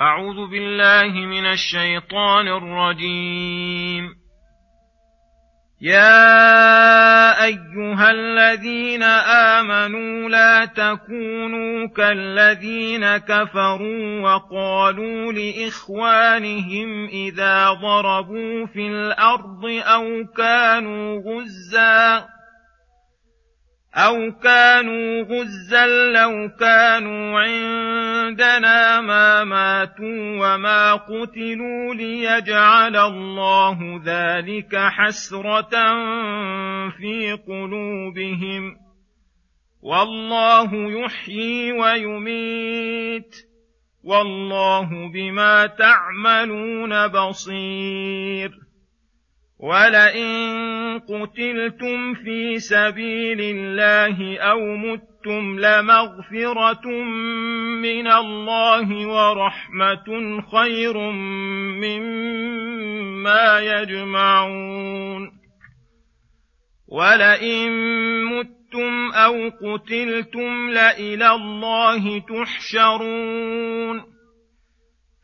أعوذ بالله من الشيطان الرجيم. يا أيها الذين آمنوا لا تكونوا كالذين كفروا وقالوا لإخوانهم إذا ضربوا في الأرض أو كانوا غزاً أو كانوا غزا لو كانوا عندنا ما ماتوا وما قتلوا ليجعل الله ذلك حسرة في قلوبهم. والله يحيي ويميت. والله بما تعملون بصير. ولئن قتلتم في سبيل الله أو متم لمغفره من الله ورحمه خير مما يجمعون ولئن متم أو قتلتم لالى الله تحشرون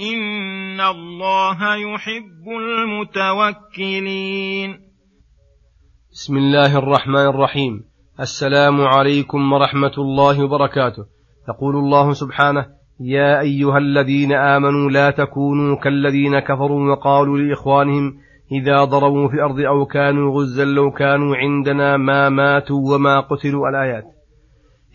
إن الله يحب المتوكلين. بسم الله الرحمن الرحيم. السلام عليكم ورحمة الله وبركاته. يقول الله سبحانه يا أيها الذين آمنوا لا تكونوا كالذين كفروا وقالوا لإخوانهم إذا ضربوا في الأرض أو كانوا غزا لو كانوا عندنا ما ماتوا وما قتلوا. الآيات.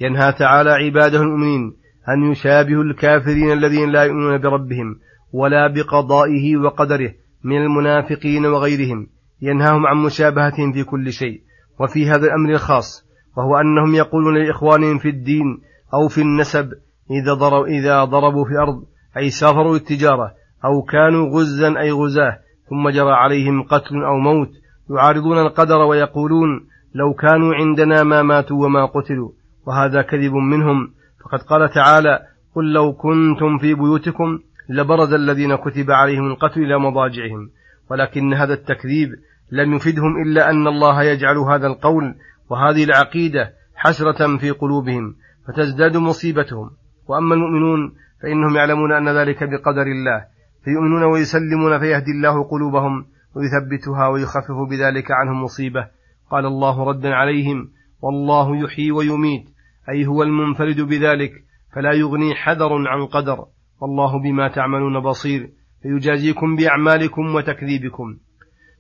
ينهى تعالى عباده المؤمنين أن يشابهوا الكافرين الذين لا يؤمنون بربهم ولا بقضائه وقدره من المنافقين وغيرهم ينهاهم عن مشابهتهم في كل شيء وفي هذا الأمر الخاص وهو أنهم يقولون لإخوانهم في الدين أو في النسب إذا ضربوا, إذا ضربوا في الأرض أي سافروا التجارة أو كانوا غزا أي غزاة ثم جرى عليهم قتل أو موت يعارضون القدر ويقولون لو كانوا عندنا ما ماتوا وما قتلوا وهذا كذب منهم فقد قال تعالى قل لو كنتم في بيوتكم لبرز الذين كتب عليهم القتل إلى مضاجعهم ولكن هذا التكذيب لم يفدهم إلا أن الله يجعل هذا القول وهذه العقيدة حسرة في قلوبهم فتزداد مصيبتهم. وأما المؤمنون فإنهم يعلمون أن ذلك بقدر الله فيؤمنون ويسلمون فيهدي الله قلوبهم ويثبتها ويخفف بذلك عنهم مصيبة. قال الله ردا عليهم والله يحيي ويميت. أي هو المنفرد بذلك فلا يغني حذر عن قدر والله بما تعملون بصير. فيجازيكم بأعمالكم وتكذيبكم.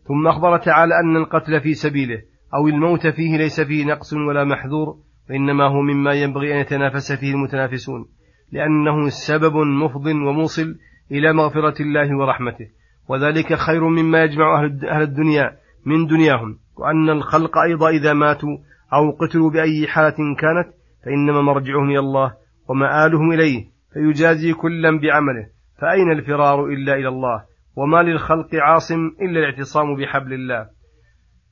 ثم أخبر تعالى أن القتل في سبيله أو الموت فيه ليس فيه نقص ولا محذور وإنما هو مما ينبغي أن يتنافس فيه المتنافسون. لأنه سبب مفض وموصل إلى مغفرة الله ورحمته. وذلك خير مما يجمع أهل الدنيا من دنياهم. وأن الخلق أيضا إذا ماتوا أو قتلوا بأي حالة كانت فإنما مرجعهم إلى الله ومآلهم إليه فيجازي كلا بعمله. فأين الفرار إلا إلى الله؟ وما للخلق عاصم إلا الاعتصام بحبل الله.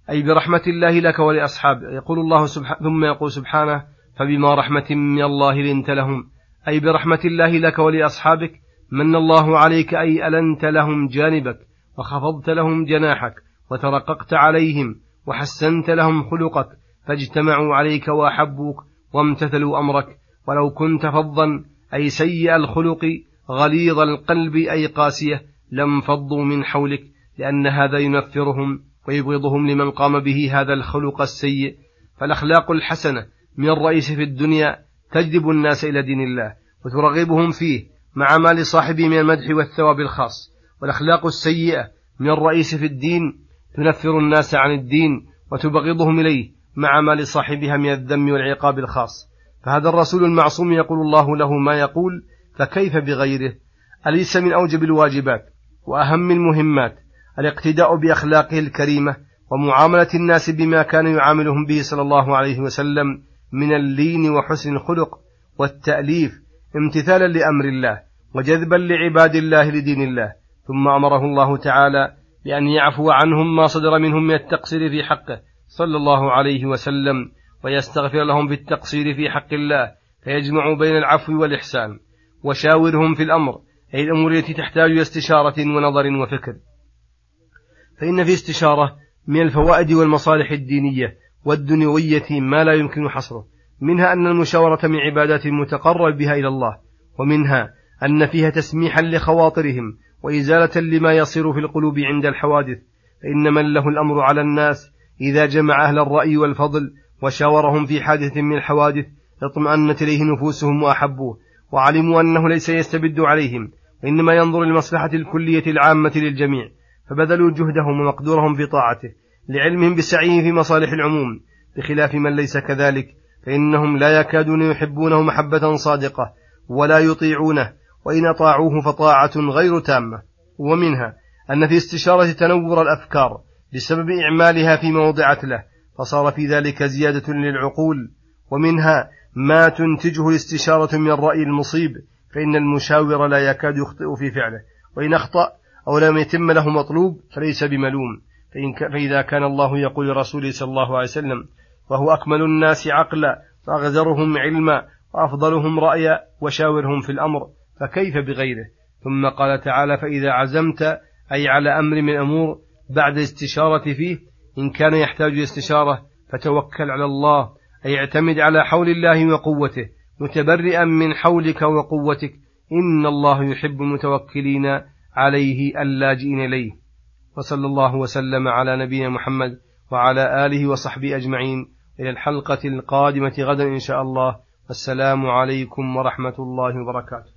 أي برحمة الله لك ولأصحابك يقول الله سبحانه ثم يقول سبحانه فبما رحمة من الله لنت لهم. أي برحمة الله لك ولأصحابك من الله عليك أي ألنت لهم جانبك وخفضت لهم جناحك وترققت عليهم وحسنت لهم خلقك فاجتمعوا عليك وأحبوك وامتثلوا أمرك ولو كنت فظا أي سيء الخلق غليظ القلب أي قاسية لم فضوا من حولك لأن هذا ينفرهم ويبغضهم لمن قام به هذا الخلق السيء. فالأخلاق الحسنة من الرئيس في الدنيا تجذب الناس إلى دين الله وترغبهم فيه مع ما لصاحبه من المدح والثواب الخاص. والأخلاق السيئة من الرئيس في الدين تنفر الناس عن الدين وتبغضهم إليه مع ما لصاحبها من الذم والعقاب الخاص. فهذا الرسول المعصوم يقول الله له ما يقول فكيف بغيره؟ أليس من أوجب الواجبات وأهم المهمات الاقتداء بأخلاقه الكريمة ومعاملة الناس بما كان يعاملهم به صلى الله عليه وسلم من اللين وحسن الخلق والتأليف امتثالا لأمر الله وجذبا لعباد الله لدين الله. ثم أمره الله تعالى بأن يعفو عنهم ما صدر منهم من التقصير في حقه صلى الله عليه وسلم ويستغفر لهم في التقصير في حق الله فيجمع بين العفو والإحسان وشاورهم في الأمر أي الأمور التي تحتاج إلى استشارة ونظر وفكر. فإن في استشارة من الفوائد والمصالح الدينية والدنيوية ما لا يمكن حصره منها أن المشاورة من عبادات المتقرب بها إلى الله ومنها أن فيها تسميحا لخواطرهم وإزالة لما يصير في القلوب عند الحوادث فإن من له الأمر على الناس إذا جمع أهل الرأي والفضل وشاورهم في حادث من الحوادث اطمأنت إليه نفوسهم وأحبوه وعلموا أنه ليس يستبد عليهم وإنما ينظر للمصلحة الكلية العامة للجميع فبذلوا جهدهم ومقدورهم في طاعته لعلمهم بسعيه في مصالح العموم بخلاف من ليس كذلك فإنهم لا يكادون يحبونه محبة صادقة ولا يطيعونه وإن أطاعوه فطاعة غير تامة. ومنها أن في استشارة تنور الأفكار بسبب إعمالها فيما وضعت له فصار في ذلك زيادة للعقول. ومنها ما تنتجه الاستشارة من الرأي المصيب فإن المشاور لا يكاد يخطئ في فعله. وإن أخطأ أو لم يتم له مطلوب فليس بملوم. فإن فإذا كان الله يقول لرسوله صلى الله عليه وسلم وهو أكمل الناس عقلا وأغزرهم علما وأفضلهم رأيا وشاورهم في الأمر فكيف بغيره؟ ثم قال تعالى فإذا عزمت أي على أمر من أمور بعد استشارة فيه إن كان يحتاج استشارة فتوكل على الله أي اعتمد على حول الله وقوته متبرئا من حولك وقوتك إن الله يحب المتوكلين عليه اللاجئين إليه. وصلى الله وسلم على نبينا محمد وعلى آله وصحبه أجمعين. إلى الحلقة القادمة غدا إن شاء الله. والسلام عليكم ورحمة الله وبركاته.